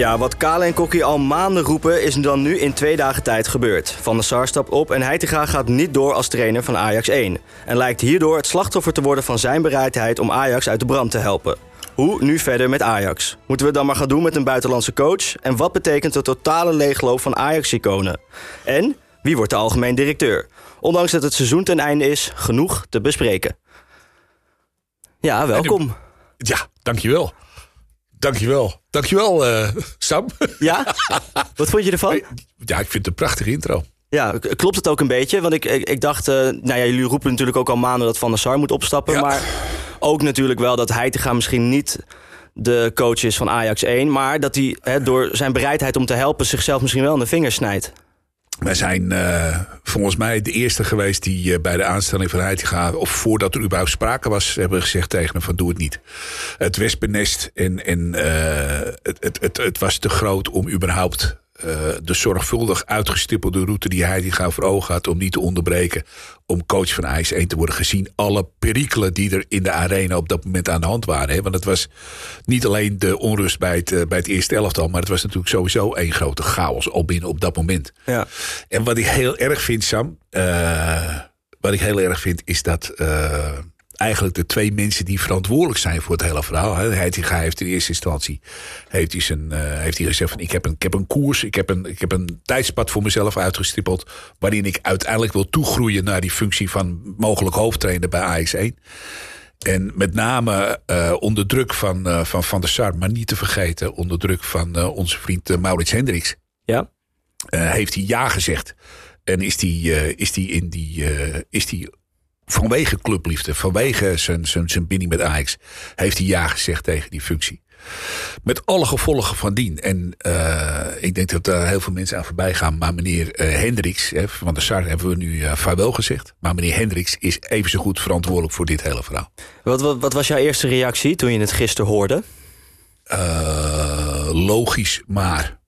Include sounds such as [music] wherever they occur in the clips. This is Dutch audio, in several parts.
Ja, wat Kale en Kokkie al maanden roepen is dan nu in twee dagen tijd gebeurd. Van der Sar stapt op en Heitinga gaat niet door als trainer van Ajax 1. En lijkt hierdoor het slachtoffer te worden van zijn bereidheid om Ajax uit de brand te helpen. Hoe nu verder met Ajax? Moeten we het dan maar gaan doen met een buitenlandse coach? En wat betekent de totale leegloop van Ajax-iconen? En wie wordt de algemeen directeur? Ondanks dat het seizoen ten einde is, genoeg te bespreken. Ja, welkom. Ja, dankjewel. Dankjewel. Dankjewel, uh, Sam. Ja? [laughs] Wat vond je ervan? Ja, ik vind het een prachtige intro. Ja, klopt het ook een beetje? Want ik, ik, ik dacht, uh, nou ja, jullie roepen natuurlijk ook al maanden dat Van der Sar moet opstappen. Ja. Maar ook natuurlijk wel dat hij te gaan misschien niet de coach is van Ajax 1. Maar dat hij door zijn bereidheid om te helpen zichzelf misschien wel in de vingers snijdt. Wij zijn uh, volgens mij de eerste geweest die uh, bij de aanstelling van Heitinga... of voordat er überhaupt sprake was, hebben gezegd tegen hem van doe het niet. Het wespennest en, en uh, het, het, het, was te groot om überhaupt de zorgvuldig uitgestippelde route die Heitinga voor ogen had... om niet te onderbreken om coach van Ajax 1 te worden gezien. Alle perikelen die er in de arena op dat moment aan de hand waren. Hè? Want het was niet alleen de onrust bij het, uh, bij het eerste elftal... maar het was natuurlijk sowieso één grote chaos al binnen op dat moment. Ja. En wat ik heel erg vind, Sam... Uh, wat ik heel erg vind, is dat... Uh, eigenlijk de twee mensen die verantwoordelijk zijn voor het hele verhaal. Heitinga heeft in eerste instantie heeft hij, zijn, uh, heeft hij gezegd van ik heb, een, ik heb een koers, ik heb een, ik heb een tijdspad voor mezelf uitgestippeld waarin ik uiteindelijk wil toegroeien naar die functie van mogelijk hoofdtrainer bij AX1. En met name uh, onder druk van, uh, van Van der Sar, maar niet te vergeten onder druk van onze vriend Maurits Hendricks. Ja. heeft hij ja gezegd. En is die, is die in die, is die vanwege clubliefde, vanwege zijn, zijn, zijn binding met Ajax, heeft hij ja gezegd tegen die functie. Met alle gevolgen van dien. En uh, ik denk dat daar heel veel mensen aan voorbij gaan. Maar meneer uh, Hendricks, hè, van de SAR hebben we nu uh, vaarwel gezegd. Maar meneer Hendricks is even zo goed verantwoordelijk voor dit hele verhaal. Wat, wat, wat was jouw eerste reactie toen je het gisteren hoorde? logisch, maar.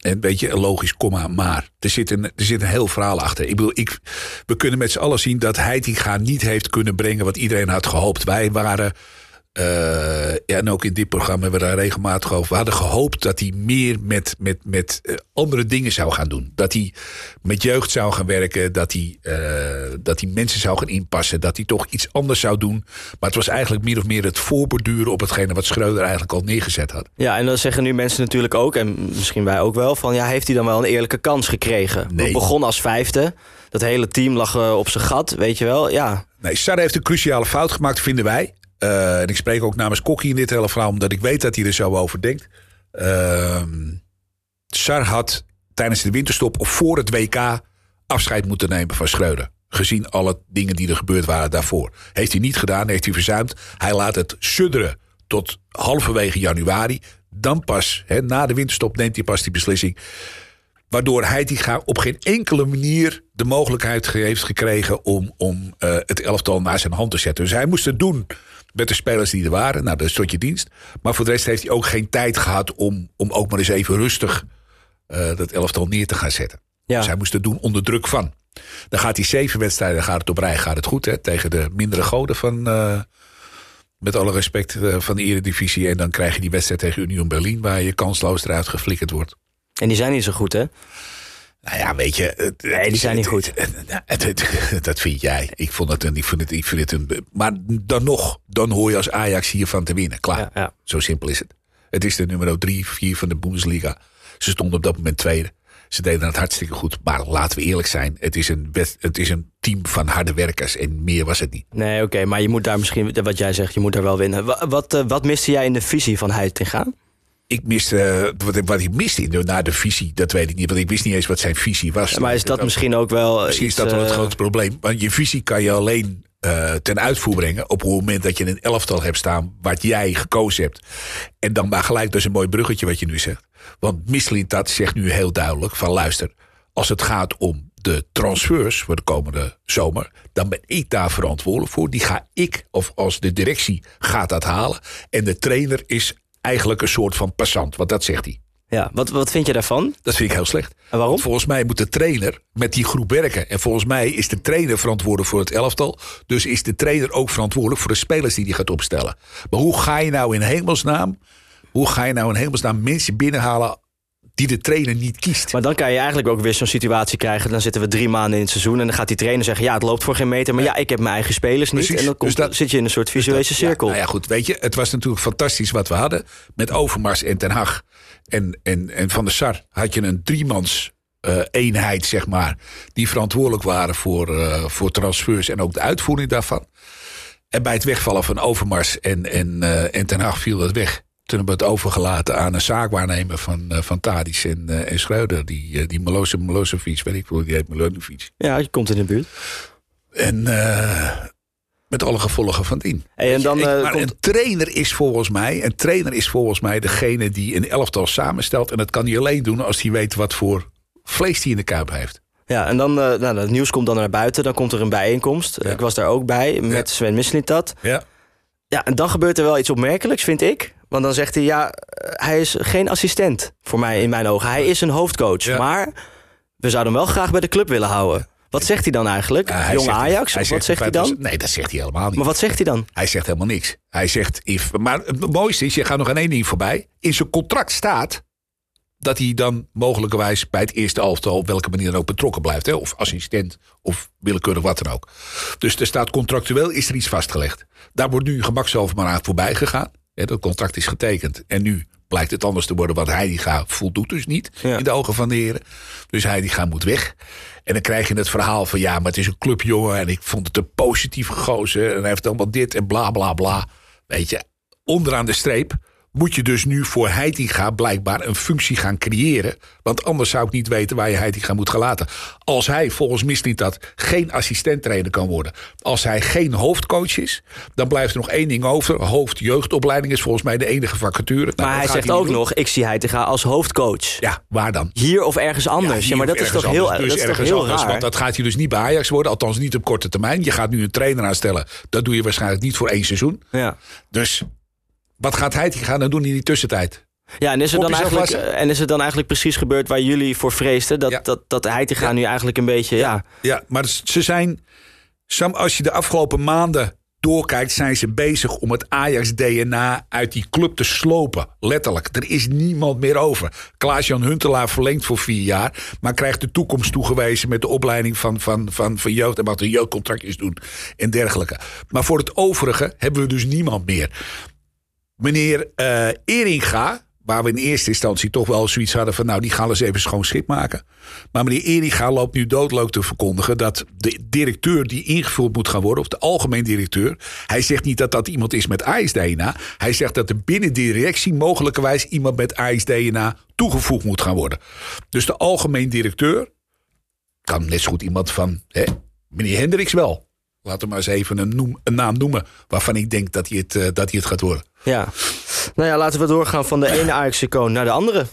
En weet je, logisch, komma, maar. Er zit, een, er zit een heel verhaal achter. Ik bedoel, ik, we kunnen met z'n allen zien dat Heitinga niet heeft kunnen brengen wat iedereen had gehoopt. Wij waren, uh, ja, en ook in dit programma hebben we daar regelmatig over. We hadden gehoopt dat hij meer met, met, met uh, andere dingen zou gaan doen. Dat hij met jeugd zou gaan werken. Dat hij, uh, dat hij mensen zou gaan inpassen. Dat hij toch iets anders zou doen. Maar het was eigenlijk meer of meer het voorborduren op hetgene wat Schreuder eigenlijk al neergezet had. Ja, en dan zeggen nu mensen natuurlijk ook, en misschien wij ook wel, van ja, heeft hij dan wel een eerlijke kans gekregen? Nee. We begon als vijfde. Dat hele team lag op zijn gat, weet je wel. Ja. Nee, Sarre heeft een cruciale fout gemaakt, vinden wij. Uh, en ik spreek ook namens Kokkie in dit hele verhaal, omdat ik weet dat hij er zo over denkt. Uh, Sar had tijdens de winterstop of voor het WK afscheid moeten nemen van Schreuder. Gezien alle dingen die er gebeurd waren daarvoor. Heeft hij niet gedaan, heeft hij verzuimd. Hij laat het sudderen tot halverwege januari. Dan pas, na de winterstop, neemt hij pas die beslissing. Waardoor Heitinga op geen enkele manier de mogelijkheid heeft gekregen om, om uh, het elftal naar zijn hand te zetten. Dus hij moest het doen met de spelers die er waren. Nou, dat is tot je dienst. Maar voor de rest heeft hij ook geen tijd gehad om, om ook maar eens even rustig uh, dat elftal neer te gaan zetten. Ja. Dus hij moest het doen onder druk van. Dan gaat hij zeven wedstrijden, gaat het op rij, gaat het goed. Hè, tegen de mindere goden van, uh, met alle respect, uh, van de eredivisie. En dan krijg je die wedstrijd tegen Union Berlin, waar je kansloos eruit geflikkerd wordt. En die zijn niet zo goed, hè? Nou ja, weet je. Het, nee, die zijn niet goed. Het, dat vind jij. Ik vond het een. Ik vind het, ik vind het een. Maar dan nog, dan hoor je als Ajax hiervan te winnen. Klaar. Ja, ja. Zo simpel is het. Het is de nummer 3, 4 van de Bundesliga. Ze stonden op dat moment tweede. Ze deden het hartstikke goed. Maar laten we eerlijk zijn. Het is een, het is een team van harde werkers. En meer was het niet. Nee, oké. Okay, maar je moet daar misschien, wat jij zegt, je moet daar wel winnen. Wat, wat, uh, wat miste jij in de visie van Heitinga? Ik miste, uh, wat, wat ik miste in de, naar de visie, dat weet ik niet. Want ik wist niet eens wat zijn visie was. Ja, maar is dat, dat misschien ook wel. Misschien is dat wel het grote probleem. Want je visie kan je alleen uh, ten uitvoer brengen. op het moment dat je een elftal hebt staan. wat jij gekozen hebt. En dan maar gelijk, dat is een mooi bruggetje wat je nu zegt. Want Mislintat zegt nu heel duidelijk: van luister, als het gaat om de transfers voor de komende zomer, dan ben ik daar verantwoordelijk voor. Die ga ik, of als de directie gaat dat halen. En de trainer is eigenlijk een soort van passant, want dat zegt hij. Ja, wat, wat vind je daarvan? Dat vind ik heel slecht. En waarom? Want volgens mij moet de trainer met die groep werken. En volgens mij is de trainer verantwoordelijk voor het elftal. Dus is de trainer ook verantwoordelijk voor de spelers die hij gaat opstellen. Maar hoe ga je nou in hemelsnaam Hoe ga je nou in hemelsnaam mensen binnenhalen die de trainer niet kiest? Maar dan kan je eigenlijk ook weer zo'n situatie krijgen. Dan zitten we drie maanden in het seizoen en dan gaat die trainer zeggen: ja, het loopt voor geen meter, maar ja, ik heb mijn eigen spelers niet. Precies. En dan komt, Dus dat- zit je in een soort visuele Ja, cirkel. nou ja, goed, weet je, het was natuurlijk fantastisch wat we hadden. Met Overmars en Ten Hag en, en, en Van der Sar had je een driemans eh, eenheid, zeg maar. Die verantwoordelijk waren voor, eh, voor transfers en ook de uitvoering daarvan. En bij het wegvallen van Overmars en, en, eh, en Ten Hag viel dat weg. Toen hebben we het overgelaten aan een zaakwaarnemer van, eh van Tadic en, eh, en Schreuder. Die, eh, die Milosevic, weet ik hoe die heet, Milosevic. Ja, je komt in de buurt. En met alle gevolgen van dien. Hey, en dan Ik- maar komt, een trainer is volgens mij, een trainer is volgens mij degene die een elftal samenstelt. En dat kan hij alleen doen als hij weet wat voor vlees hij in de kuip heeft. ja, en dan nou, het nieuws komt dan naar buiten. Dan komt er een bijeenkomst. Ja. Ik was daar ook bij met Sven Mislintat. Ja. Ja, en dan gebeurt er wel iets opmerkelijks, vind ik. Want dan zegt hij, ja, eh, hij is geen assistent voor mij in mijn ogen. Hij is een hoofdcoach. Ja. Maar we zouden hem wel graag bij de club willen houden. Wat zegt hij dan eigenlijk? Ja, hij Jong zegt- Ajax? hij wat zegt zegt hij dan? Nee, dat zegt hij helemaal niet. Maar wat zegt hij dan? Hij zegt helemaal niks. Hij zegt, if, maar het mooiste is, je gaat nog aan één ding voorbij. In zijn contract staat dat hij dan mogelijkerwijs bij het eerste elftal op welke manier dan ook betrokken blijft. Hè? Of assistent of willekeurig wat dan ook. Dus er staat contractueel is er iets vastgelegd. Daar wordt nu gemakshalve maar aan voorbij gegaan. Hè, dat contract is getekend. En nu blijkt het anders te worden. Want Heitinga voldoet dus niet Ja. in de ogen van de heren. Dus Heitinga moet weg. En dan krijg je het verhaal van ja, maar het is een clubjongen. En ik vond het een positieve gozer. En hij heeft allemaal dit en bla bla bla. Weet je, onderaan de streep moet je dus nu voor Heitinga blijkbaar een functie gaan creëren. Want anders zou ik niet weten waar je Heitinga moet gaan laten. Als hij volgens Misliet dat geen assistenttrainer kan worden. Als hij geen hoofdcoach is. Dan blijft er nog één ding over. Hoofdjeugdopleiding is volgens mij de enige vacature. Nou, Maar hij zegt ook doen. nog, ik zie Heitinga als hoofdcoach. Ja, waar dan? Hier of ergens anders. Ja, maar dat is toch heel, anders. dat Dus is ergens heel anders, raar. Want dat gaat hij dus niet bij Ajax worden. Althans niet op korte termijn. Je gaat nu een trainer aanstellen. Dat doe je waarschijnlijk niet voor één seizoen. Ja. Dus wat gaat hij gaan dan doen in die tussentijd? Ja, en is, er dan eigenlijk, en is het dan eigenlijk precies gebeurd waar jullie voor vreesden? Dat, Ja. dat, dat Heitinga nu eigenlijk een beetje, ja... Ja, maar ze zijn... Sam, als je de afgelopen maanden doorkijkt... zijn ze bezig om het Ajax-DNA uit die club te slopen. Letterlijk. Er is niemand meer over. Klaas-Jan Huntelaar verlengt voor vier jaar... maar krijgt de toekomst toegewezen... met de opleiding van, van, van, van jeugd... en wat een jeugdcontractjes doen en dergelijke. Maar voor het overige hebben we dus niemand meer. Meneer eh Eringa, waar we in eerste instantie toch wel zoiets hadden van... nou, die gaan eens even schoon schip maken. Maar meneer Eringa loopt nu doodleuk te verkondigen... dat de directeur die ingevuld moet gaan worden, of de algemeen directeur... hij zegt niet dat dat iemand is met AIS-DNA. Hij zegt dat er binnen directie mogelijkerwijs iemand met AIS-DNA toegevoegd moet gaan worden. Dus de algemeen directeur kan net zo goed iemand van... Meneer Hendricks wel. Laten we maar eens even een, noem, een naam noemen... waarvan ik denk dat hij het, eh, dat hij het gaat worden. Ja. Nou ja, laten we doorgaan van de ene Ajax-icoon naar de andere.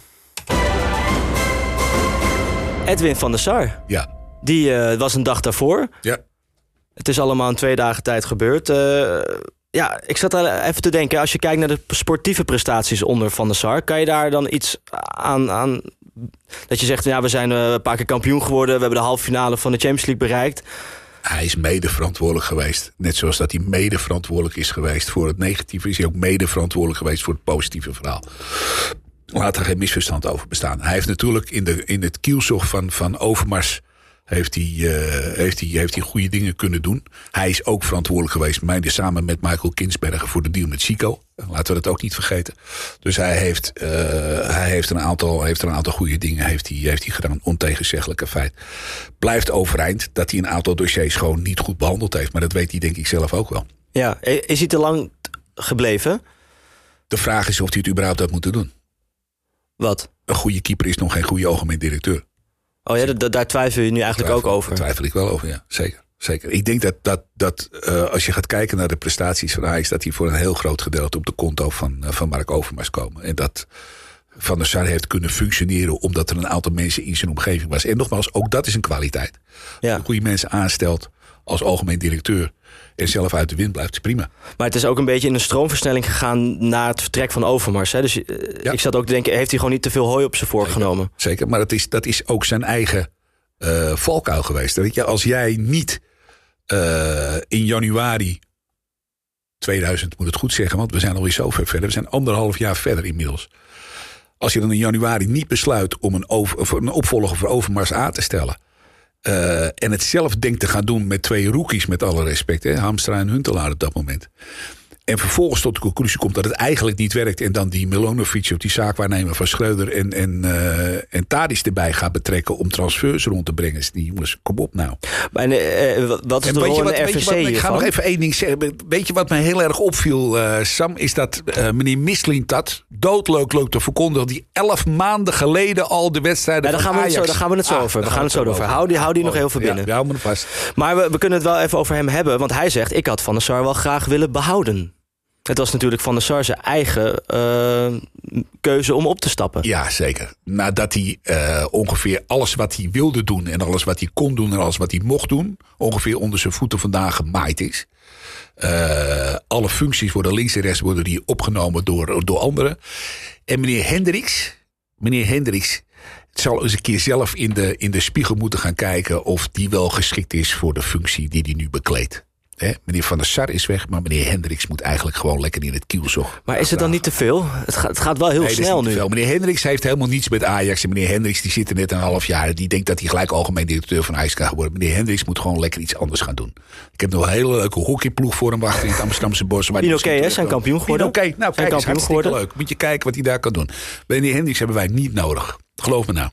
Edwin van der Sar. Ja, Die eh, was een dag daarvoor. ja. Het is allemaal in twee dagen tijd gebeurd. Eh, ja, ik zat daar even te denken. Als je kijkt naar de sportieve prestaties onder Van der Sar... kan je daar dan iets aan... aan dat je zegt, ja, we zijn een paar keer kampioen geworden... we hebben de halve finale van de Champions League bereikt. Hij is mede verantwoordelijk geweest. Net zoals dat hij mede verantwoordelijk is geweest voor het negatieve, is hij ook mede verantwoordelijk geweest voor het positieve verhaal. Laat er geen misverstand over bestaan. Hij heeft natuurlijk in, de, in het kielzog van, van Overmars. Heeft hij, eh, heeft, hij, heeft hij goede dingen kunnen doen. Hij is ook verantwoordelijk geweest, mij, samen met Michael Kinsbergen, voor de deal met Chico. Laten we dat ook niet vergeten. Dus hij heeft, eh, hij heeft, een, aantal, heeft er een aantal goede dingen heeft hij, heeft hij gedaan. Ontegenzeggelijke feit. Blijft overeind dat hij een aantal dossiers gewoon niet goed behandeld heeft. Maar dat weet hij denk ik zelf ook wel. Ja, is hij te lang gebleven? De vraag is of hij het überhaupt had moeten doen. Wat? Een goede keeper is nog geen goede algemeen directeur. Oh ja, da- da- daar twijfel je nu eigenlijk ook over. Daar twijfel ik wel over, ja. Zeker. Zeker. Ik denk dat, dat, dat eh, als je gaat kijken naar de prestaties van Ajax... dat die voor een heel groot gedeelte op de konto van, eh, van Mark Overmars komen. En dat Van der Sar heeft kunnen functioneren... omdat er een aantal mensen in zijn omgeving was. En nogmaals, ook dat is een kwaliteit. Ja. Goede mensen aanstelt als algemeen directeur... en zelf uit de wind blijft, is prima. Maar het is ook een beetje in een stroomversnelling gegaan na het vertrek van Overmars. Hè? Dus eh, Ja. ik zat ook te denken, heeft hij gewoon niet te veel hooi op zijn vork genomen? Zeker, maar dat is, dat is ook zijn eigen eh valkuil geweest. Weet je, als jij niet eh, in januari 2000 moet het goed zeggen, want we zijn alweer zo ver verder. We zijn anderhalf jaar verder inmiddels. Als je dan in januari niet besluit om een, over, een opvolger voor Overmars aan te stellen. Uh, en het zelf denkt te gaan doen met twee rookies, met alle respect. Hè, Hamstra en Huntelaar op dat moment. En vervolgens tot de conclusie komt dat het eigenlijk niet werkt. En dan die Milonovic op die zaakwaarnemer van Schreuder en, en, uh, en Tadis erbij gaat betrekken om transfers rond te brengen. Dus die jongens, kom op nou. Maar uh, wat is de rol in de RVC Ik ga nog even één ding zeggen. Weet je wat me heel erg opviel, uh, Sam? Is dat meneer Mislintat doodleuk leuk te verkondigen. Die elf maanden geleden al de wedstrijden ja, daar van gaan we zo, daar gaan we het zo Ah, over. We gaan het zo over. Hou die, hou die nog heel veel binnen. Ja, hou me vast. Maar we, we kunnen het wel even over hem hebben. Want hij zegt, ik had Van der Sar wel graag willen behouden. Het was natuurlijk Van der Sar zijn eigen uh, keuze om op te stappen. Ja, zeker. Nadat hij uh, ongeveer alles wat hij wilde doen... en alles wat hij kon doen en alles wat hij mocht doen... ongeveer onder zijn voeten vandaan gemaaid is. Uh, alle functies worden links en rechts worden die opgenomen door, door anderen. En meneer Hendricks... Meneer Hendricks zal eens een keer zelf in de, in de spiegel moeten gaan kijken... of die wel geschikt is voor de functie die hij nu bekleedt. He, meneer Van der Sar is weg, maar meneer Hendricks moet eigenlijk gewoon lekker in het kielzog. Maar is het dan niet te veel? Het gaat, het gaat wel heel nee, snel nu. Veel. Meneer Hendricks heeft helemaal niets met Ajax. En meneer Hendricks die zit er net een half jaar. Die denkt dat hij gelijk algemeen directeur van Ajax kan worden. Meneer Hendricks moet gewoon lekker iets anders gaan doen. Ik heb nog een hele leuke hockeyploeg voor hem wachten in het Amsterdamse bos. Oké, okay, zijn kampioen geworden. Oké, nou kijk, eens, hartstikke leuk. Moet je kijken wat hij daar kan doen. Meneer Hendricks hebben wij niet nodig. Geloof me nou.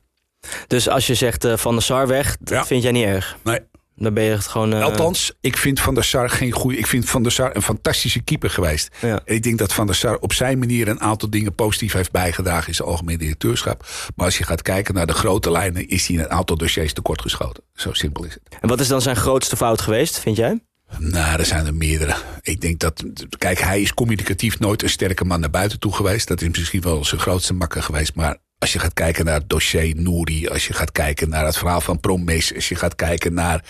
Dus als je zegt uh, Van der Sar weg, dat ja. vind jij niet erg? Nee. Dan ben je het gewoon. Uh... Althans, ik vind Van der Sar geen goede. Ik vind Van der Sar een fantastische keeper geweest. Ja. En ik denk dat Van der Sar op zijn manier een aantal dingen positief heeft bijgedragen in zijn algemeen directeurschap. Maar als je gaat kijken naar de grote lijnen, is hij in een aantal dossiers tekortgeschoten. Zo simpel is het. En wat is dan zijn grootste fout geweest, vind jij? Nou, er zijn er meerdere. Ik denk dat, kijk, hij is communicatief nooit een sterke man naar buiten toe geweest. Dat is misschien wel zijn grootste makker geweest. Maar als je gaat kijken naar het dossier Nouri, als je gaat kijken naar het verhaal van Promes, als je gaat kijken naar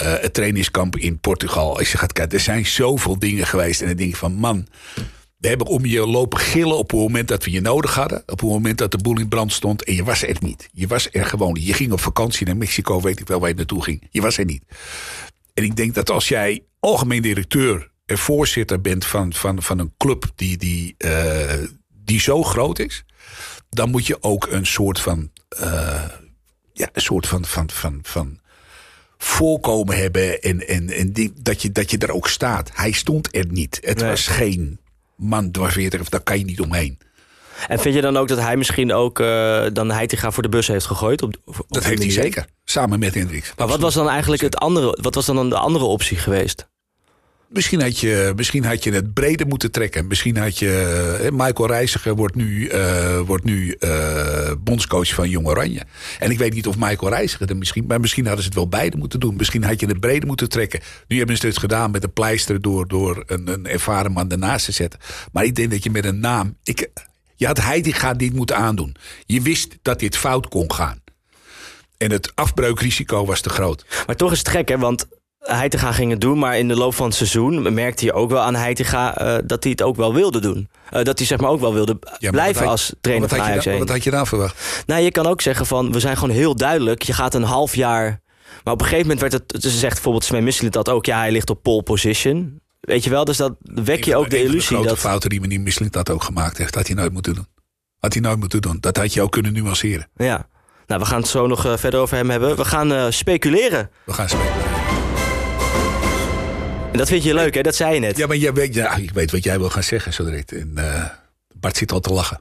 uh, het trainingskamp in Portugal, als je gaat kijken, er zijn zoveel dingen geweest. En dan denk van, man, we hebben om je lopen gillen op het moment dat we je nodig hadden. Op het moment dat de boel in brand stond. En je was er niet. Je was er gewoon. Je ging op vakantie naar Mexico, weet ik wel waar je naartoe ging. Je was er niet. En ik denk dat als jij algemeen directeur en voorzitter bent van, van, van een club die, die, uh, die zo groot is dan moet je ook een soort van. Uh, ja, een soort van. van, van, van voorkomen hebben. En, en, en die, dat, je, dat je daar ook staat. Hij stond er niet. Het Nee. was geen man dwarsveertig. Of daar kan je niet omheen. En vind je dan ook dat hij misschien ook uh, dan Heitinga voor de bus heeft gegooid? Op, op Dat heeft hij zeker. Samen met Hendricks. Maar wat was dan eigenlijk het andere? Wat was dan de andere optie geweest? Misschien had, je, misschien had je het breder moeten trekken. Misschien had je. eh, Michael Reiziger wordt nu, eh, wordt nu eh, bondscoach van Jong Oranje. En ik weet niet of Michael Reiziger er misschien. Maar misschien hadden ze het wel beide moeten doen. Misschien had je het breder moeten trekken. Nu hebben ze het gedaan met een pleister. door, door een, een ervaren man ernaast te zetten. Maar ik denk dat je met een naam. Ik, je had Heitinga dit moeten aandoen. Je wist dat dit fout kon gaan. En het afbreukrisico was te groot. Maar toch is het gek, hè? Want Heitinga ging het doen, maar in de loop van het seizoen merkte je ook wel aan Heitinga eh, dat hij het ook wel wilde doen. Eh, dat hij zeg maar ook wel wilde Ja, blijven als trainer wat van had je Ajax dan- 1. Wat had je dan verwacht? Nou, je kan ook zeggen van, we zijn gewoon heel duidelijk. Je gaat een half jaar... Maar op een gegeven moment werd het... Ze zegt bijvoorbeeld Sven Misselit dat ook. Ja, hij ligt op pole position. Weet je wel, dus dat wek je ook de illusie grote dat... fouten die meneer Misseling dat ook gemaakt heeft, had hij nooit moeten doen. Had hij nooit moeten doen. Dat had je ook kunnen nuanceren. Ja. Nou, we gaan het zo nog eh, verder over hem hebben. We gaan speculeren. We gaan spelen. En dat vind je leuk, hè? Dat zei je net. Ja, maar jij weet, ja, ik weet wat jij wil gaan zeggen zo direct. En eh, Bart zit al te lachen.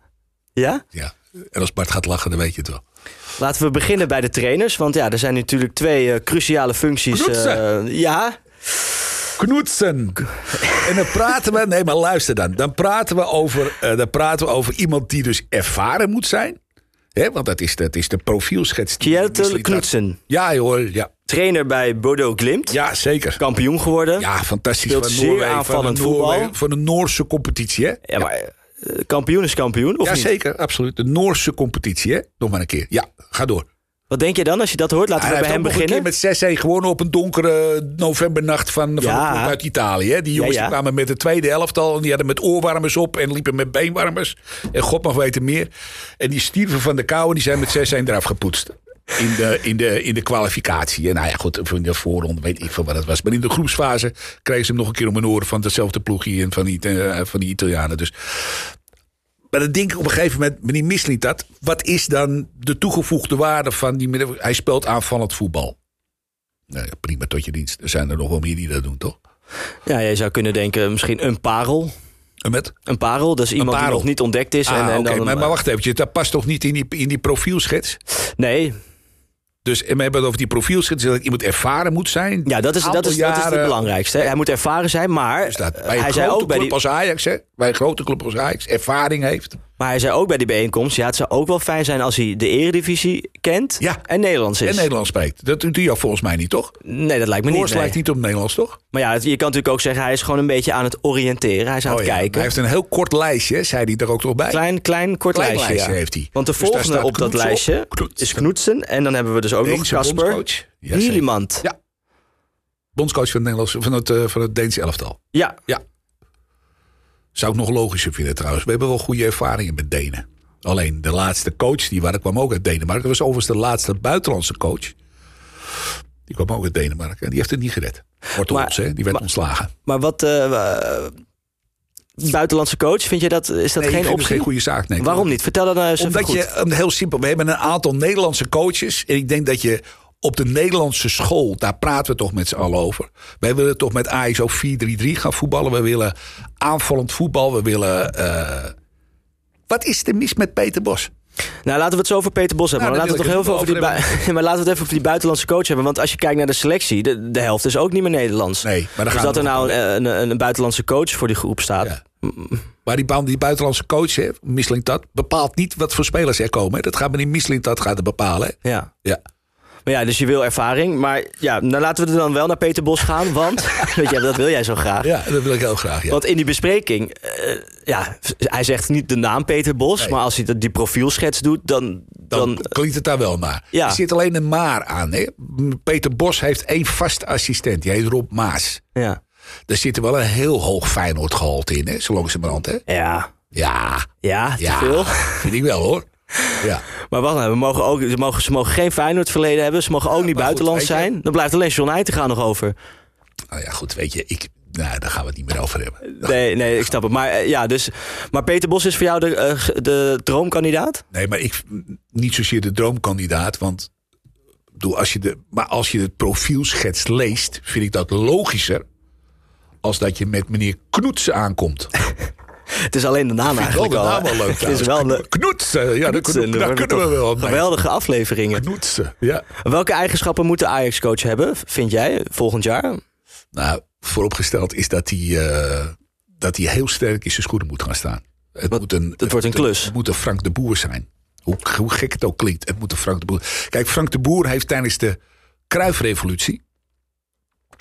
Ja? Ja. En als Bart gaat lachen, dan weet je het wel. Laten we beginnen bij de trainers. Want ja, er zijn natuurlijk twee eh, cruciale functies. Eh, ja, Knoetsen. En dan praten we, nee maar luister dan. Dan praten we over, dan praten we over iemand die dus ervaren moet zijn. Want dat is, dat is de profielschets. had. Knutsen. Ja hoor, ja. Trainer bij Bordeaux Glimt. Ja, zeker. Kampioen geworden. Ja, fantastisch. Speelt van zeer Noorwegen, aanvallend van Noorwegen- voetbal. Van de Noorse competitie, hè? Ja, maar eh, kampioen is kampioen, of ja, niet? zeker, absoluut. De Noorse competitie, hè? Nog maar een keer. Ja, ga door. Wat denk je dan als je dat hoort? Laten we bij hem beginnen. met 6-1 gewonnen op een donkere novembernacht van, van Ja. uit Italië. Hè? Die jongens Ja, ja. die kwamen met de tweede elftal en die hadden met oorwarmers op en liepen met beenwarmers. En god mag weten meer. En die stierven van de kou en die zijn met 6-1 eraf gepoetst. in de, in de, in de kwalificatie. En nou ja, goed, in de voorronde weet ik veel wat het was. Maar in de groepsfase kregen ze hem nog een keer om een oren van hetzelfde ploegje en van die, eh, van die Italianen. Dus maar dan denk ik op een gegeven moment, meneer Misling dat. Wat is dan de toegevoegde waarde van die? Hij speelt aanvallend voetbal. Nou ja, prima tot je dienst. Er zijn er nog wel meer die dat doen, toch? Ja, je zou kunnen denken misschien een parel. En Met? Een parel, dat is iemand die nog niet ontdekt is. Ah, en, en dan, maar, maar wacht even, dat past toch niet in die, in die profielschets? Nee, Dus en we hebben het over die profielschets dat iemand ervaren moet zijn. ja, dat is, dat is, dat is het belangrijkste. Hij moet ervaren zijn, maar Dus dat bij een hij grote zei ook bij club die, als Ajax, hè, bij een grote club als Ajax, ervaring heeft. Maar hij zei ook bij die bijeenkomst, ja, het zou ook wel fijn zijn als hij de eredivisie kent Ja. en Nederlands is. En Nederlands spreekt. Dat doet hij jou volgens mij niet, toch? Nee, dat lijkt me niet. Nee. lijkt niet op Nederlands, toch? Maar ja, je kan natuurlijk ook zeggen, hij is gewoon een beetje aan het oriënteren. Hij is aan Oh het ja, kijken. Hij heeft een heel kort lijstje, zei hij er ook nog bij. Klein, klein, kort Klein lijstje, lijstje ja. heeft hij. Want de Dus volgende op dat op. lijstje is Knoetsen. En dan hebben we dus ook nog Deense Kasper bondscoach. Ja. Ja. Bondscoach van het, Nederlands, van het, eh, van het Deense elftal. Ja, Zou ik nog logischer vinden trouwens. We hebben wel goede ervaringen met Denen. Alleen de laatste coach, die waar, kwam ook uit Denemarken. Dat was overigens de laatste buitenlandse coach. Die kwam ook uit Denemarken. En die heeft het niet gered. Wortels, hè? Die werd maar- ontslagen. maar wat... eh, buitenlandse coach, vind je dat, is dat Nee, geen optie? geen goede zaak. Nee, Waarom niet? Vertel dat nou eens Omdat goed. je, eh, heel simpel, we hebben een aantal Nederlandse coaches. En ik denk dat je op de Nederlandse school, daar praten we toch met z'n allen over. Wij willen toch met Ajax ook 4-3-3 gaan voetballen. We willen aanvallend voetbal. We willen... eh, Wat is er mis met Peter Bos? Nou, laten we het zo over Peter Bos hebben. Nou, maar, daar laten we toch heel veel over die [laughs] maar laten we het even over die buitenlandse coach hebben. Want als je kijkt naar de selectie, de, de helft is ook niet meer Nederlands. Nee, maar dus dat er nou een, een, een buitenlandse coach voor die groep staat. Ja. Maar die, die buitenlandse coach, hè, Mislintat, bepaalt niet wat voor spelers er komen. hè. Dat gaat meneer Mislintat gaat het bepalen. hè. Ja. Ja. Maar ja, dus je wil ervaring. Maar ja, nou laten we er dan wel naar Peter Bos gaan. Want, [laughs] weet je, dat wil jij zo graag. ja, dat wil ik heel graag. Ja. Want in die bespreking, eh, ja, hij zegt niet de naam Peter Bos. Nee. Maar als hij dat- die profielschets doet, dan... Dan, dan klinkt het daar wel naar. Ja. Er zit alleen een maar aan. Hè. Peter Bos heeft één vast assistent. Die heet Rob Maas. ja. Daar zit er wel een heel hoog Feyenoord gehalte in, hè, zo langzamerhand. Hè? Ja. Ja, Ja, te ja, veel. vind ik wel hoor. [laughs] Ja. Maar wacht nou, we mogen ook, ze, mogen, ze mogen geen Feyenoord verleden hebben. Ze mogen ook niet goed, je- zijn. Dan blijft alleen John Heitinga nog over. Nou ja, goed, weet je, ik, nou, daar gaan we het niet meer over hebben. [laughs] Nee, nee, ik snap het. Maar, eh, ja, dus, maar Peter Bos is voor jou de, eh, de droomkandidaat? Nee, maar ik niet zozeer de droomkandidaat, want bedoel, als je de, maar als je het profielschets leest, vind ik dat logischer als dat je met meneer Knoetsen aankomt. [laughs] Het is alleen de naam eigenlijk de al. naam wel leuk Het is wel een Knoetsen, ja, daar kunnen, daar kunnen we wel mee. geweldige afleveringen. Knoetsen, ja. Welke eigenschappen moet de Ajax-coach hebben, vind jij, volgend jaar? Nou, vooropgesteld is dat hij, eh, dat hij heel sterk in zijn schoenen moet gaan staan. Het, Wat- moet een, het wordt een klus. Het moet een Frank de Boer zijn. Hoe, hoe gek het ook klinkt, het moet een Frank de Boer. Kijk, Frank de Boer heeft tijdens de Kruifrevolutie...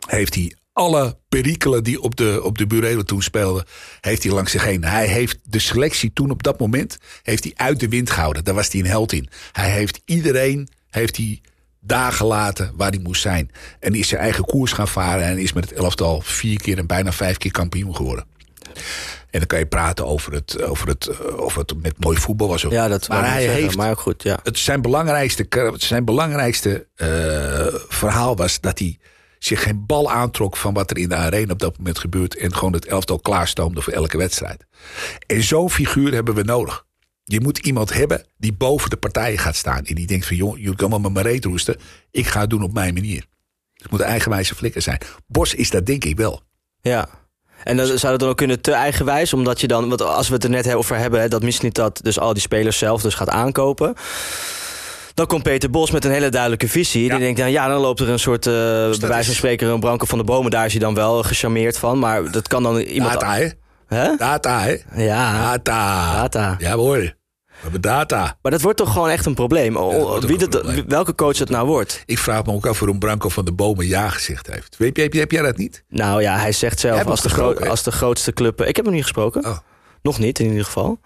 heeft hij alle perikelen die op de, op de burelen toen speelden... heeft hij langs zich heen. Hij heeft de selectie toen op dat moment heeft hij uit de wind gehouden. Daar was hij een held in. Hij heeft iedereen heeft hij daar gelaten waar hij moest zijn. En is zijn eigen koers gaan varen... en is met het elftal vier keer en bijna vijf keer kampioen geworden. En dan kan je praten over het, over het, eh, of het met mooi voetbal was. Ja, dat maar hij zeggen, heeft Maar goed, ja. het zijn belangrijkste, zijn belangrijkste eh, verhaal was dat hij zich geen bal aantrok van wat er in de arena op dat moment gebeurt. En gewoon het elftal klaarstoomde voor elke wedstrijd. En zo'n figuur hebben we nodig. Je moet iemand hebben die boven de partijen gaat staan. En die denkt van, joh, jullie kan wel met mijn reet roesten. Ik ga het doen op mijn manier. Het moet een eigenwijze flikker zijn. Bos is dat denk ik wel. Ja. En dan zou het dan ook kunnen te eigenwijs, omdat je dan, want als we het er net over hebben, dat misschien dat dus al die spelers zelf dus gaat aankopen. Dan komt Peter Bos met een hele duidelijke visie. Die denkt dan, ja, dan loopt er een soort, eh bij wijze van spreken, een Branko van de Bomen. Daar is hij dan wel gecharmeerd van. Maar dat kan dan iemand... Data, hè? Hè? Data, hè? Ja, Data. Data. Ja, hoor. We hebben data. maar dat wordt toch gewoon echt een probleem. Wie een dat, probleem. welke coach het nou wordt. Ik vraag me ook af waarom Branko van de Bomen ja gezegd heeft. Weet heb, jij- heb jij dat niet? Nou ja, hij zegt zelf als de, als de grootste club... Ik heb hem niet gesproken. Oh. Nog niet, in ieder geval.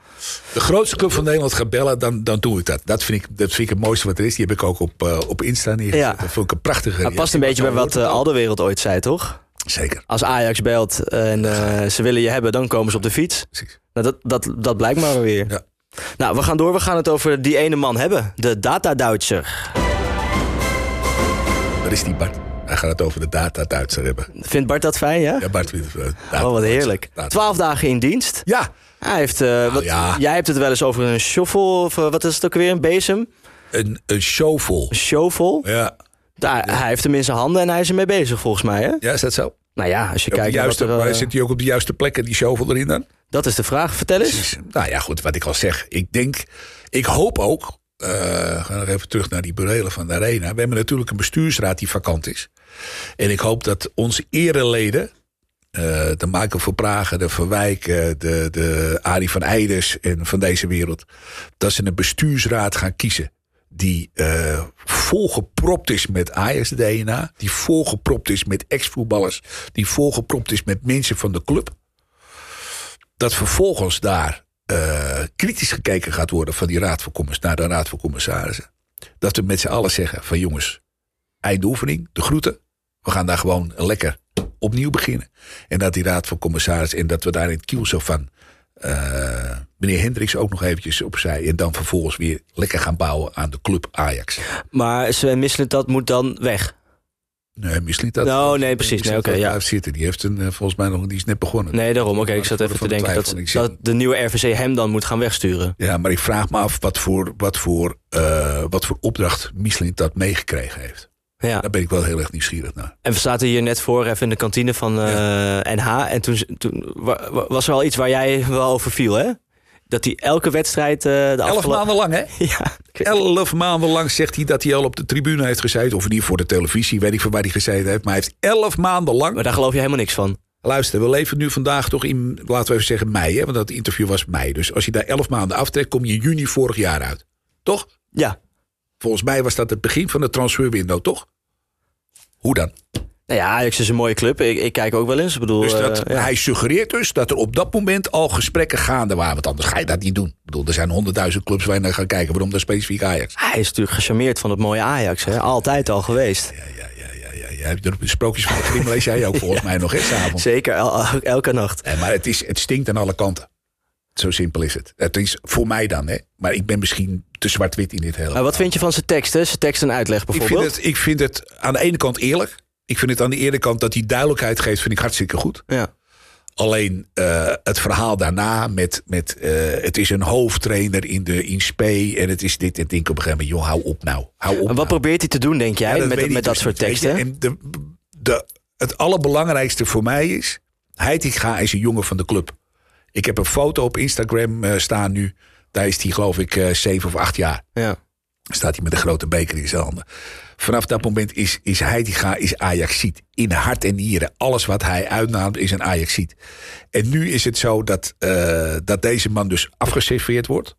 De grootste club van Nederland gaat bellen, dan, dan doe ik dat. Dat vind ik, dat vind ik het mooiste wat er is. Die heb ik ook op, eh, op Insta neergezet. Ja. Dat vond ik een prachtige... Het past een beetje bij wat uh, Alderwereld ooit zei, toch? Zeker, Als Ajax belt en eh, ze willen je hebben, dan komen ze op de fiets. precies. Nou, dat, dat, dat blijkt maar weer. Ja. Nou, we gaan door. We gaan het over die ene man hebben. De Data-Duitser. Dat is die Bart. Hij gaat het over de data Duitser hebben. Vindt Bart dat fijn, ja? Ja, Bart vindt het... eh, data Oh, wat heerlijk. Twaalf dagen in dienst. Ja, Hij heeft, eh, wat, ja. Jij hebt het wel eens over een shovel, of eh, wat is het ook weer, een bezem? een, een shovel. Een shovel. Ja. Daar, hij heeft hem in zijn handen en hij is ermee bezig volgens mij, hè? ja, is dat zo? Nou ja, als je Op kijkt naar wat juiste, er, eh, maar zit hij ook op de juiste plek en die shovel erin dan? Dat is de vraag. Vertel eens. Precies. Nou ja, goed, wat ik al zeg. Ik denk, ik hoop ook. Eh ga nog even terug naar die burelen van de Arena. We hebben natuurlijk een bestuursraad die vakant is. En ik hoop dat onze ereleden. eh, de Michael van Pragen, de Van Wijk, eh, de, de Arie van Eijdes en van deze wereld. Dat ze een bestuursraad gaan kiezen. Die eh, volgepropt is met Ajax-DNA. Die volgepropt is met ex-voetballers. Die volgepropt is met mensen van de club dat vervolgens daar eh, kritisch gekeken gaat worden van die raad van commiss naar de raad van commissarissen. Dat we met z'n allen zeggen van jongens, eindoefening, de groeten. We gaan daar gewoon lekker opnieuw beginnen. En dat die raad van commissarissen en dat we daar in het kiel zo van eh, meneer Hendricks ook nog eventjes opzij. En dan vervolgens weer lekker gaan bouwen aan de club Ajax. Maar Sven Misselend, dat moet dan weg. Nee, misliet dat. Nou, nee, precies. Nee, oké, ja. Zitten. Die heeft een, eh, volgens mij nog, die is net begonnen. Nee, daarom. Oké, ik zat even te denken dat, dat de nieuwe RVC hem dan moet gaan wegsturen. Ja, maar ik vraag me af wat voor, wat voor, eh, wat voor opdracht Michelin dat meegekregen heeft. Ja. Daar ben ik wel heel erg nieuwsgierig naar. En we zaten hier net voor even in de kantine van eh, NH. En toen, toen wa- wa- was er al iets waar jij wel over viel, hè? Dat hij elke wedstrijd... eh de Elf afgelopen- maanden lang, hè? [laughs] Ja, Elf maanden lang zegt hij dat hij al op de tribune heeft gezeten. Of niet voor de televisie, weet ik van waar hij gezeten heeft. Maar hij heeft elf maanden lang... maar daar geloof je helemaal niks van. Luister, we leven nu vandaag toch in, laten we even zeggen mei. Hè? Want dat interview was mei. Dus als je daar elf maanden aftrekt, kom je in juni vorig jaar uit. Toch? Ja. Volgens mij was dat het begin van de transferwindow, toch? Hoe dan? Nou ja, Ajax is een mooie club. Ik, ik kijk ook wel eens. Ik bedoel, Dus dat, eh, ja. hij suggereert dus dat er op dat moment al gesprekken gaande waren. Want anders ga je dat niet doen. Ik bedoel, er zijn honderdduizend clubs waar je naar gaat kijken. Waarom dan specifiek Ajax? Hij is natuurlijk gecharmeerd van het mooie Ajax. Hè? Altijd al geweest. Ja, ja, ja, ja, ja. ja. De sprookjes van de Grim lees jij ook [laughs] volgens mij nog eens avond. Zeker, el- elke nacht. Nee, maar het, is, het stinkt aan alle kanten. Zo simpel is het. Het is voor mij dan, hè. Maar ik ben misschien te zwart-wit in dit hele Maar wat vind je van zijn teksten? Zijn tekst en uitleg ik bijvoorbeeld? vind, het, ik vind het aan de ene kant eerlijk. Ik vind het aan de ene kant dat hij duidelijkheid geeft, vind ik hartstikke goed. Ja. Alleen eh, het verhaal daarna met, met eh, het is een hoofdtrainer in de in spe en het is dit en denk op een gegeven moment, joh, hou op nou. Hou op En wat nou. probeert hij te doen, denk jij, Ja, dat met, met dat dus soort niet, teksten? En de, de, het allerbelangrijkste voor mij is, Heitinga is een jongen van de club. Ik heb een foto op Instagram eh, staan nu. Daar is hij geloof ik zeven of acht jaar. Ja. Staat hij met een grote beker in zijn handen. Vanaf dat moment is, is Heitinga is Ajaxiet. In hart en nieren. Alles wat hij uitnaamt is een Ajaxiet. En nu is het zo dat, eh, dat deze man dus afgeserveerd wordt.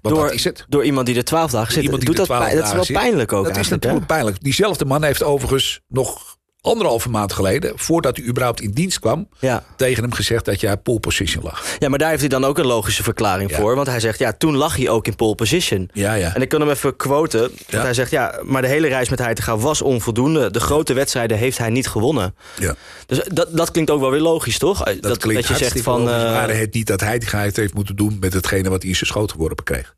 Want Door, is het. door iemand die er twaalf dagen zit. Doet dat, 12 pijn- dat is wel pijnlijk ook Dat is natuurlijk pijnlijk. Diezelfde man heeft overigens nog anderhalve maand geleden... voordat hij überhaupt in dienst kwam... Ja. tegen hem gezegd dat jij pole position lag. ja, maar daar heeft hij dan ook een logische verklaring Ja. voor. Want hij zegt, ja, toen lag hij ook in pole position. Ja, ja. En ik kan hem even quoten. Want Ja. hij zegt, ja, maar de hele reis met Heitinga was onvoldoende. De grote wedstrijden heeft hij niet gewonnen. ja. Dus dat, dat klinkt ook wel weer logisch, toch? Dat, Dat, klinkt dat je zegt van... eh, het niet dat hij het heeft moeten doen... met hetgene wat hij in zijn schoot geworpen kreeg.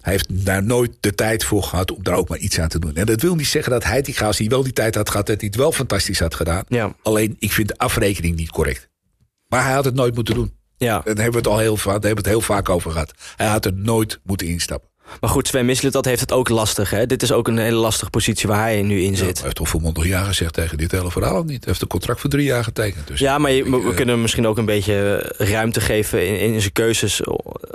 Hij heeft daar nooit de tijd voor gehad om daar ook maar iets aan te doen. En dat wil niet zeggen dat hij, als hij wel die tijd had gehad... dat hij het wel fantastisch had gedaan. Ja. Alleen, ik vind de afrekening niet correct. Maar hij had het nooit moeten doen. ja. Daar hebben we het al heel, va- daar hebben we het heel vaak over gehad. Hij had er nooit moeten instappen. Maar goed, Sven Mislet, dat heeft het ook lastig. Hè? Dit is ook een hele lastige positie waar hij nu in Hij zit. heeft toch volmondig ja gezegd tegen dit hele verhaal of niet? Hij heeft een contract voor drie jaar getekend. Dus Ja, maar je- ik, we eh, kunnen hem misschien ook een beetje ruimte geven in, in zijn keuzes.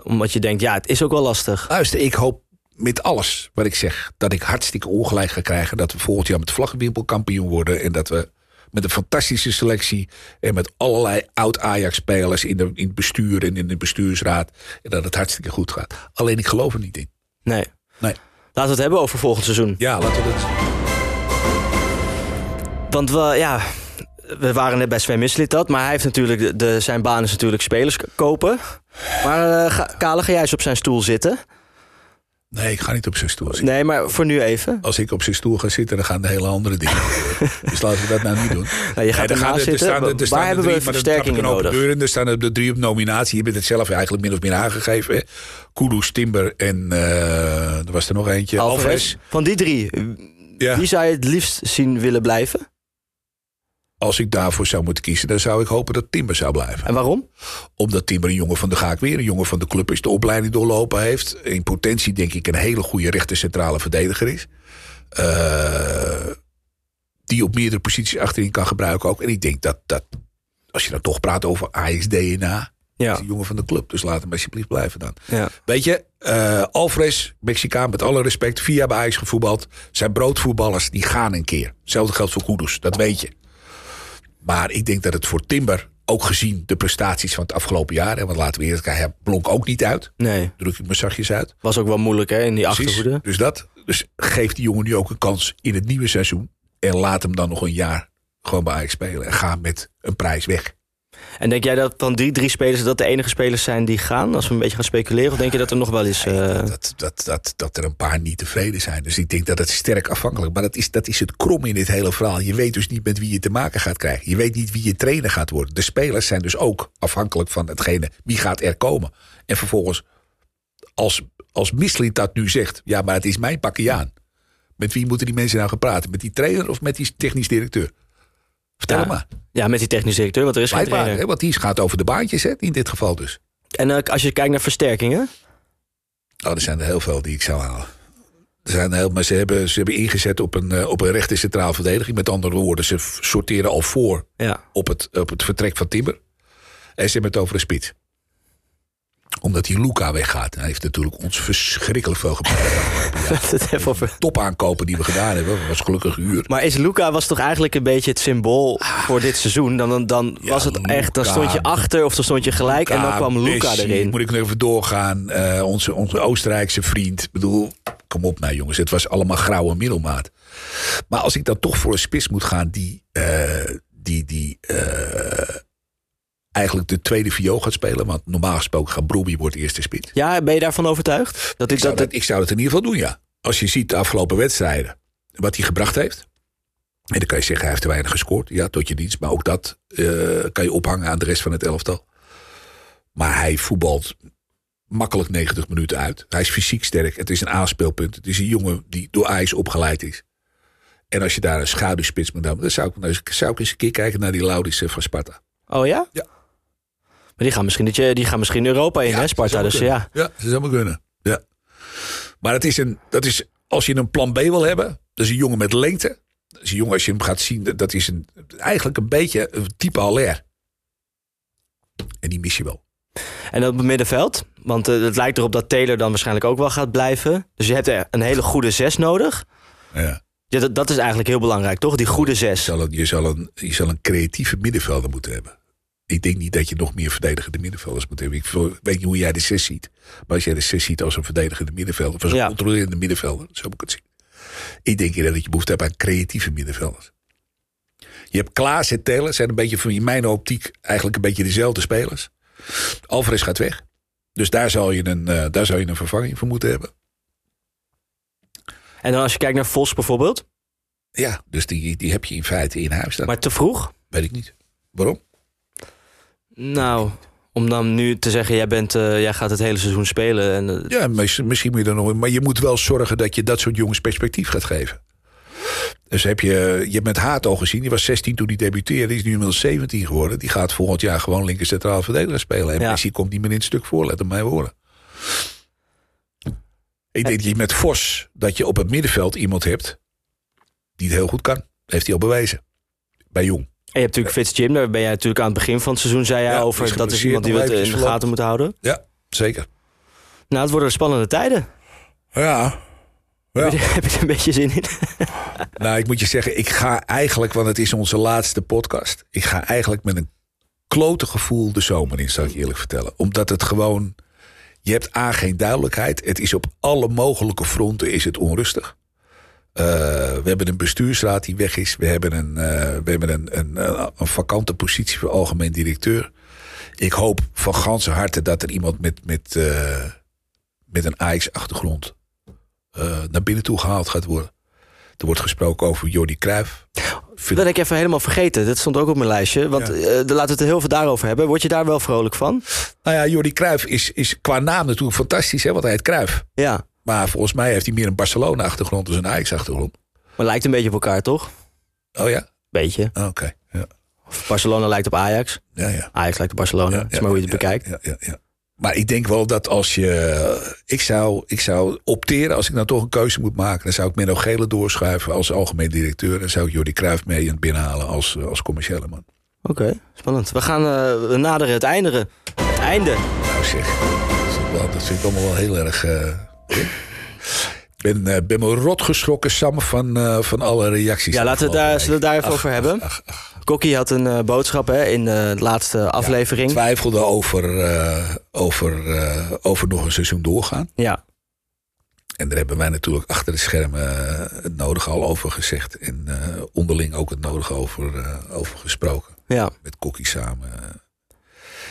Omdat je denkt, ja, het is ook wel lastig. Luister, ik hoop met alles wat ik zeg... dat ik hartstikke ongelijk ga krijgen... dat we volgend jaar met vlaggenwimpel kampioen worden... en dat we met een fantastische selectie... en met allerlei oud-Ajax-spelers in, de, in het bestuur en in de bestuursraad... en dat het hartstikke goed gaat. Alleen ik geloof er niet in. Nee. Nee. Laten we het hebben over volgend seizoen. Ja, laten we dat... Want we, ja, we waren net bij Sven Mislit dat. Maar hij heeft natuurlijk, de, de- zijn baan is natuurlijk spelers kopen. Maar ga, Kale, ga jij eens op zijn stoel zitten? Nee, ik ga niet op zijn stoel zitten. Nee, maar voor nu even. Als ik op zijn stoel ga zitten, dan gaan de hele andere dingen [laughs] dus laten we dat nou niet doen. Nou, je gaat Nee, gaan zitten. staan Waar staan hebben we drie, open nodig? deur in. Er staan er de drie op nominatie. Je bent het zelf eigenlijk min of meer aangegeven. hè. Kudus, Timber en eh, er was er nog eentje. Alvarez. Van die drie, Ja. Wie zou je het liefst zien willen blijven? Als ik daarvoor zou moeten kiezen, dan zou ik hopen dat Timber zou blijven. En waarom? Omdat Timber een jongen van de Gaak weer, een jongen van de club is, de opleiding doorlopen heeft. In potentie denk ik een hele goede rechter centrale verdediger is. Eh, die op meerdere posities achterin kan gebruiken ook. En ik denk dat, dat als je dan toch praat over Ajax DNA, Ja. is een jongen van de club. Dus laat hem alsjeblieft blijven dan. ja. Weet je, eh Alvarez, Mexicaan, met alle respect, via bij Ajax gevoetbald. Zijn broodvoetballers, die gaan een keer. Hetzelfde geldt voor Kudus, dat weet je. Maar ik denk dat het voor Timber, ook gezien de prestaties van het afgelopen jaar... en want laten we eerlijk hij blonk ook niet uit. Nee, Druk ik me zachtjes uit. was ook wel moeilijk hè, in die Precies. achterhoede. Dus dat. Dus geef die jongen nu ook een kans in het nieuwe seizoen. En laat hem dan nog een jaar gewoon bij Ajax spelen. En ga met een prijs weg. En denk jij dat van die drie spelers dat de enige spelers zijn die gaan? Als we een beetje gaan speculeren. Of denk je dat er nog wel eens... eh, dat, dat, dat, dat er een paar niet tevreden zijn. Dus ik denk dat het sterk afhankelijk Maar dat is, dat is het krom in dit hele verhaal. Je weet dus niet met wie je te maken gaat krijgen. Je weet niet wie je trainer gaat worden. De spelers zijn dus ook afhankelijk van hetgene wie gaat er komen. En vervolgens, als, als dat nu zegt... ja, maar het is mijn pakje aan. Met wie moeten die mensen nou gaan praten? Met die trainer of met die technisch directeur? Vertel Ja. maar. ja, met die technisch directeur, want er is geen Blijkbaar, trainer. hè, want die gaat over de baantjes, hè, in dit geval dus. En eh, als je kijkt naar versterkingen... Oh, er zijn er heel veel die ik zou halen. Er zijn heel, maar ze hebben, ze hebben ingezet op een, eh, op een rechter centraal verdediging. Met andere woorden, ze sorteren al voor Ja. op het, op het vertrek van Timber. En ze hebben het over een spits. Omdat die Luca weggaat. Hij heeft natuurlijk ons verschrikkelijk veel gebracht. [laughs] over. Top aankopen die we gedaan hebben. Dat was gelukkig uur. Maar is Luca was toch eigenlijk een beetje het symbool voor dit seizoen? Dan, dan, dan Ja, was het echt, dan stond je achter of dan stond je gelijk en dan kwam Luca Messi, erin. Moet ik nog even doorgaan. Eh, onze, onze Oostenrijkse vriend. Ik bedoel, kom op nou jongens. Het was allemaal grauwe middelmaat. Maar als ik dan toch voor een spits moet gaan die, eh, die, die eh, eigenlijk de tweede viool gaat spelen. Want normaal gesproken gaat Brobbey wordt eerste spits. Ja, ben je daarvan overtuigd? Dat Ik ik zou dat, dat, ik zou het in ieder geval doen, ja. Als je ziet de afgelopen wedstrijden, wat hij gebracht heeft. En dan kan je zeggen, hij heeft te weinig gescoord. Ja, tot je dienst. Maar ook dat eh, kan je ophangen aan de rest van het elftal. Maar hij voetbalt makkelijk 90 minuten uit. Hij is fysiek sterk. Het is een aanspeelpunt. Het is een jongen die door ijs opgeleid is. En als je daar een schaduwspits moet hebben... dan zou ik, dan zou ik eens een keer kijken naar die Laudis eh, van Sparta. Oh ja? Ja. Maar die gaan misschien, die gaan misschien Europa in, hè, Sparta. Dus kunnen. ja. Ja, ze zou maar kunnen. Ja. Maar het is een, dat is, als je een plan B wil hebben, dat is een jongen met lengte. Dat is een jongen, als je hem gaat zien, dat- dat is een, eigenlijk een beetje een type Haller. En die mis je wel. En op het middenveld. Want eh, het lijkt erop dat Taylor dan waarschijnlijk ook wel gaat blijven. Dus je hebt er een hele goede zes nodig. Ja. Ja, dat, dat is eigenlijk heel belangrijk, toch? Die goede Je, zes. zal een, je, zal een, je zal een creatieve middenvelder moeten hebben. Ik denk niet dat je nog meer verdedigende middenvelders moet hebben. Ik weet niet hoe jij de zes ziet. Maar als jij de zes ziet als een verdedigende middenvelder... of als een Ja. controlerende middenvelder, zo moet ik het zien. Ik denk dat je behoefte hebt aan creatieve middenvelders. Je hebt Klaas en Taylor, zijn een beetje van in mijn optiek eigenlijk een beetje dezelfde spelers. Alvarez gaat weg. Dus daar zal je een, eh, daar zou je een vervanging voor moeten hebben. En dan als je kijkt naar Vos bijvoorbeeld. Ja, dus die, die heb je in feite in huis. Maar te vroeg? Weet ik niet. Waarom? Nou, om dan nu te zeggen, jij, bent, eh, jij gaat het hele seizoen spelen. En, eh, Ja, mis- misschien moet je er nog. Maar je moet wel zorgen dat je dat soort jongens perspectief gaat geven. Dus heb je, je hebt met Haat al gezien, die was 16 toen hij debuteerde, die is nu inmiddels 17 geworden. Die gaat volgend jaar gewoon linker centraal verdediger spelen. En Ja. Messi komt niet meer in het stuk voor, let hem mij horen. Ik denk dat je met Vos, dat je op het middenveld iemand hebt die het heel goed kan. heeft hij al bewezen. Bij Jong. En je hebt natuurlijk Fitz Jim, daar ben jij natuurlijk aan het begin van het seizoen zei jij Ja, over. is Dat is iemand die we het in de gaten moeten houden. Ja, zeker. Nou, het worden spannende tijden. Ja. Ja. Heb, je, [laughs] heb je er een beetje zin in? [laughs] Nou, ik moet je zeggen, ik ga eigenlijk, want het is onze laatste podcast. Ik ga eigenlijk met een klote gevoel de zomer in, zal ik je eerlijk vertellen. Omdat het gewoon, je hebt A, geen duidelijkheid. Het is op alle mogelijke fronten is het onrustig. Eh, we hebben een bestuursraad die weg is. We hebben een, eh, we hebben een, een, eh, een vakante positie voor algemeen directeur. Ik hoop van ganse harte dat er iemand met, met, met een AX-achtergrond eh, naar binnen toe gehaald gaat worden. Er wordt gesproken over Jordi Cruijff. Vind- Dat heb ik even helemaal vergeten. Dat stond ook op mijn lijstje. Want Ja. daar laten we het er heel veel daarover hebben. Word je daar wel vrolijk van? Nou ja, Jordi Cruijff is, is qua naam natuurlijk fantastisch, hè, want hij heet Cruijff. Ja. Maar volgens mij heeft hij meer een Barcelona-achtergrond dan een Ajax-achtergrond. Maar lijkt een beetje op elkaar, toch? Oh ja? Beetje. Oké. Ja. Barcelona lijkt op Ajax. Ja, ja. Ajax lijkt op Barcelona. dat is maar hoe je het ja, bekijkt. Ja, ja, ja. Maar ik denk wel dat als je. Ik zou, ik zou opteren, als ik nou toch een keuze moet maken. dan zou ik Menno Gele doorschuiven als algemeen directeur. en zou ik Jordi Cruijff mee aan binnenhalen als, als commerciële man. Oké, spannend. We gaan uh, we naderen het einde. Het einde. Nou zeg, dat vind ik, wel, dat vind ik allemaal wel heel erg. Uh, ik ben, uh, ben me rot geschrokken, Sam, van, uh, van alle reacties. Ja, laten we daar, zullen we daar even ach, over hebben. Ach, ach, Kokkie had een uh, boodschap hè, in de laatste aflevering. Ja, twijfelde over, over, over nog een seizoen doorgaan. Ja. En daar hebben wij natuurlijk achter de schermen het nodige al over gezegd. En onderling ook het nodige over, over gesproken. Ja. Met Kokkie samen.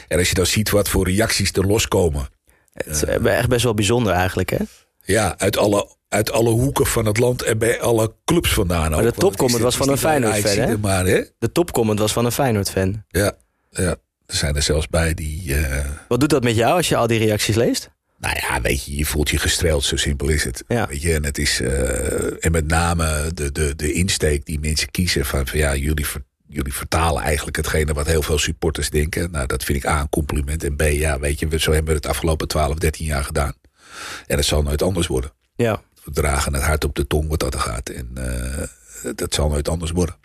En als je dan ziet wat voor reacties er loskomen. Het is echt best wel bijzonder eigenlijk, hè? Ja, uit alle, uit alle hoeken van het land en bij alle clubs vandaan. Maar de topcomment was van een Feyenoord-fan, hè? Maar, hè? De topcomment was van een Feyenoord-fan. Ja, ja, er zijn er zelfs bij die... Uh... Wat doet dat met jou als je al die reacties leest? Nou ja, weet je, je voelt je gestreeld, zo simpel is het. Ja. Weet je, en het is... Uh, en met name de, de, de insteek die mensen kiezen van... van ja, jullie, ver, jullie vertalen eigenlijk hetgene wat heel veel supporters denken. Nou, dat vind ik A, een compliment. En B, ja, weet je, zo hebben we het afgelopen 12, 13 jaar gedaan. En het zal nooit anders worden. Ja. We dragen het hart op de tong wat dat er gaat. En uh, dat zal nooit anders worden.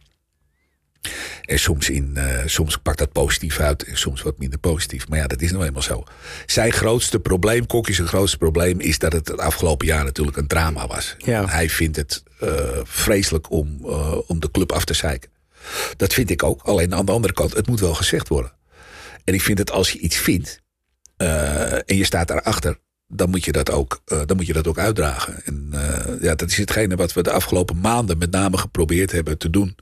En soms, in, uh, soms pakt dat positief uit en soms wat minder positief. Maar ja, dat is nou eenmaal zo. Zijn grootste probleem, Kokkie zijn grootste probleem... is dat het het afgelopen jaar natuurlijk een drama was. Ja. Hij vindt het uh, vreselijk om, om de club af te zeiken. Dat vind ik ook. Alleen aan de andere kant, het moet wel gezegd worden. En ik vind dat als je iets vindt... en je staat daarachter dan moet je dat ook, uh, dan moet je dat ook uitdragen. En uh, ja, dat is hetgene wat we de afgelopen maanden met name geprobeerd hebben te doen.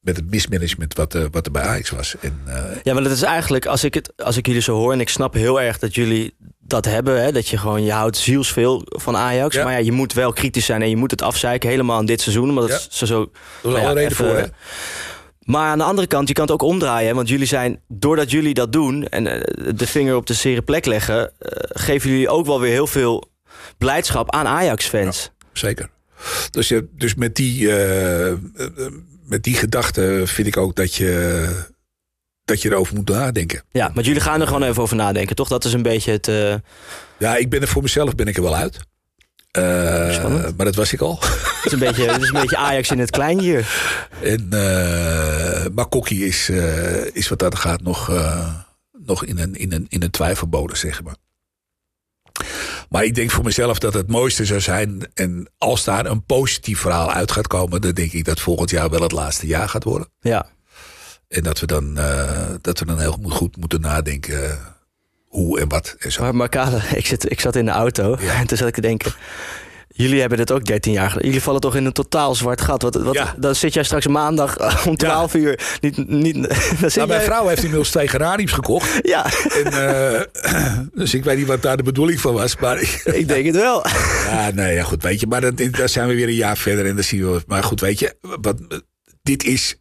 Met het mismanagement wat, wat er bij Ajax was. En, ja, maar dat is eigenlijk, als ik, het, als ik jullie zo hoor... en ik snap heel erg dat jullie dat hebben... Hè, dat je gewoon, je houdt zielsveel van Ajax... Ja. maar ja, je moet wel kritisch zijn en je moet het afzeiken... helemaal in dit seizoen, omdat het zo... zo Dat is alle reden voor, hè? Maar aan de andere kant, je kan het ook omdraaien. Want jullie zijn, doordat jullie dat doen en uh, de vinger op de zere plek leggen, uh, geven jullie ook wel weer heel veel blijdschap aan Ajax-fans. Ja, zeker. Dus, uh, dus met die, eh, met die gedachte vind ik ook dat je, dat je erover moet nadenken. Ja, maar jullie gaan er gewoon even over nadenken, toch? Dat is een beetje het. eh, Ja, ik ben er voor mezelf ben ik er wel uit. Spannend. maar dat was ik al. Het is een beetje, het is een beetje Ajax in het klein hier. En, uh, maar Kokkie is, is wat dat gaat nog, nog in, een, in, een, in een twijfelbodem, zeg maar. Maar ik denk voor mezelf dat het mooiste zou zijn. En als daar een positief verhaal uit gaat komen, dan denk ik dat volgend jaar wel het laatste jaar gaat worden. Ja. En dat we dan, dat we dan heel goed moeten nadenken hoe en wat en zo. Maar, maar Kade, [laughs] ik, zit, ik zat in de auto Ja. [laughs] en toen zat ik te denken... Jullie hebben dit ook 13 jaar geleden. Jullie vallen toch in een totaal zwart gat. Wat, wat, Ja. Dan zit jij straks maandag om 12 uur. Niet, niet, [laughs] Nou, mijn vrouw heeft inmiddels twee geraniums gekocht. Ja, En, eh, [clears throat] dus ik weet niet wat daar de bedoeling van was. Maar ik denk het wel. Ja, nee, ja, goed, weet je. Maar dan, dan zijn we weer een jaar verder en dan zien we. Maar goed, weet je, wat, dit is.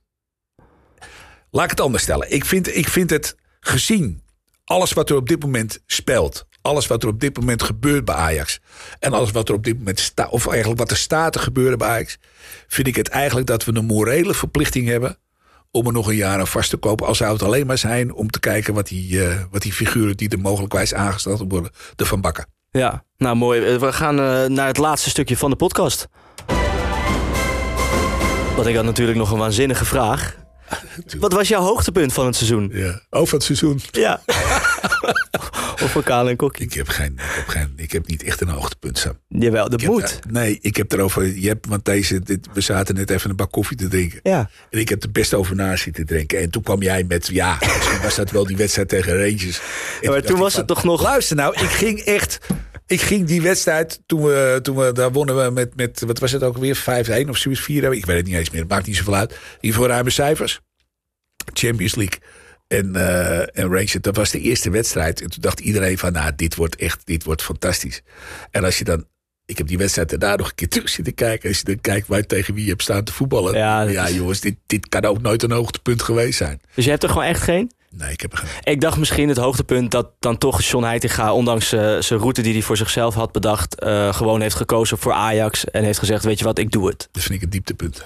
Laat ik het anders stellen. Ik vind, ik vind het gezien alles wat er op dit moment speelt. Alles wat er op dit moment gebeurt bij Ajax. En alles wat er op dit moment staat. Of eigenlijk wat er staat te gebeuren bij Ajax. Vind ik het eigenlijk dat we een morele verplichting hebben. Om er nog een jaar aan vast te kopen. Al zou het alleen maar zijn om te kijken wat die, eh, wat die figuren die er mogelijkwijs aangesteld worden. ervan bakken. Ja, nou mooi. We gaan eh, naar het laatste stukje van de podcast. Want ik had natuurlijk nog een waanzinnige vraag. Wat was jouw hoogtepunt van het seizoen? Ja. Over het seizoen. Ja. [laughs] of voor Kale en Kokkie. Ik heb, geen, ik, heb geen, ik heb niet echt een hoogtepunt, Sam. Jawel, dat Ik moet. daar- nee, ik heb erover... Je hebt, want deze, dit, we zaten net even een bak koffie te drinken. Ja. En ik heb er best over na zitten drinken. En toen kwam jij met... Ja, misschien was dat wel die wedstrijd tegen Rangers. En maar toen was van, het toch nog- Luister nou, ik ging echt... Ik ging die wedstrijd, toen we, toen we daar wonnen we met, met, wat was het ook weer, 5-1 of zoiets, 4 Ik weet het niet eens meer, het maakt niet zoveel uit. In geval ruime cijfers. Champions League. En, eh en Rangers, dat was de eerste wedstrijd. En toen dacht iedereen van, nou, dit wordt echt, dit wordt fantastisch. En als je dan, ik heb die wedstrijd daarna nog een keer terug zitten kijken. Als je dan kijkt waar, tegen wie je hebt staan te voetballen. Ja, Ja, dat is- jongens, dit, dit kan ook nooit een hoogtepunt geweest zijn. Dus je hebt er gewoon echt geen? Nee, ik heb er geen... Ik dacht misschien het hoogtepunt dat dan toch John Heitinga... ondanks eh, zijn route die hij voor zichzelf had bedacht... eh, gewoon heeft gekozen voor Ajax en heeft gezegd... weet je wat, ik doe het. Dat vind ik een dieptepunt.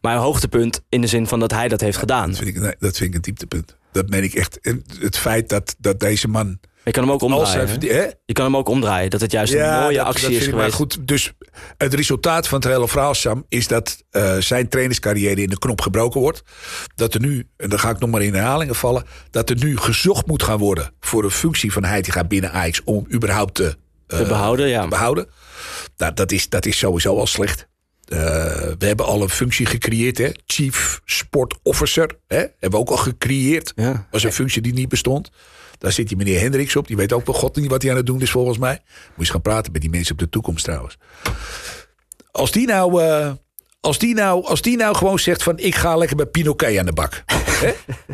Maar een hoogtepunt in de zin van dat hij dat heeft gedaan. Dat vind ik, nee, dat vind ik een dieptepunt. Dat meen ik echt. Het feit dat, dat deze man... Je kan hem ook omdraaien. hij? Je kan hem ook omdraaien. Dat het juist een mooie dat- actie dat is ik maar geweest. goed. Dus het resultaat van het hele verhaal, Sam, is dat eh, zijn trainerscarrière in de knop gebroken wordt. Dat er nu, en dan ga ik nog maar in herhalingen vallen, dat er nu gezocht moet gaan worden voor een functie van Heitinga binnen Ajax om hem überhaupt te, eh, Te behouden, ja. te behouden. Nou, dat, is, dat is sowieso al slecht. Eh, we hebben al een functie gecreëerd, hè? Chief Sport Officer. Hè? Hebben we ook al gecreëerd. Ja. was een functie die niet bestond. Daar zit die meneer Hendricks op. Die weet ook wel god niet wat hij aan het doen is volgens mij. Moet je eens gaan praten met die mensen op de toekomst trouwens. Als die nou, eh, als die nou, als die nou gewoon zegt van ik ga lekker bij Pinoquet aan de bak. [laughs]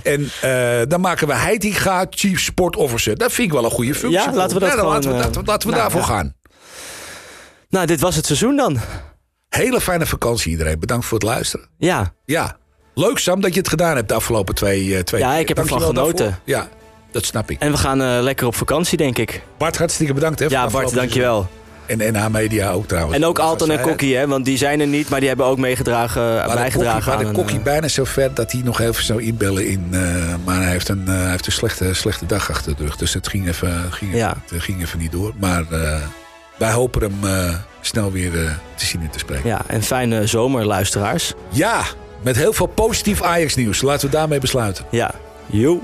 En eh, dan maken we Heitinga Chief Sport Officer. Dat vind ik wel een goede functie. Ja, laten we dat Ja, gewoon, laten we, eh, laten we, laten we nou, daarvoor ja. gaan. Nou, dit was het seizoen dan. Hele fijne vakantie iedereen. Bedankt voor het luisteren. Ja, Ja, leuk Sam dat je het gedaan hebt de afgelopen twee, twee Ja, ik heb ervan genoten. daarvoor. Ja, dat snap ik. en we gaan eh, lekker op vakantie, denk ik. Bart, hartstikke bedankt. Hè, Ja, Bart, dankjewel. En NH Media ook trouwens. En ook Alton en. Kokkie, hè, want die zijn er niet, maar die hebben ook meegedragen, Maar bijgedragen kokkie, maar de kokkie eh, bijna zo ver dat hij nog even zou inbellen in. eh, maar hij heeft een, hij heeft een slechte, slechte dag achter de rug. Dus het ging even, ging, Ja. het ging even niet door. Maar wij hopen hem snel weer te zien en te spreken. Ja, en fijne zomer, luisteraars. Ja, met heel veel positief Ajax nieuws. Laten we daarmee besluiten. Ja, joe.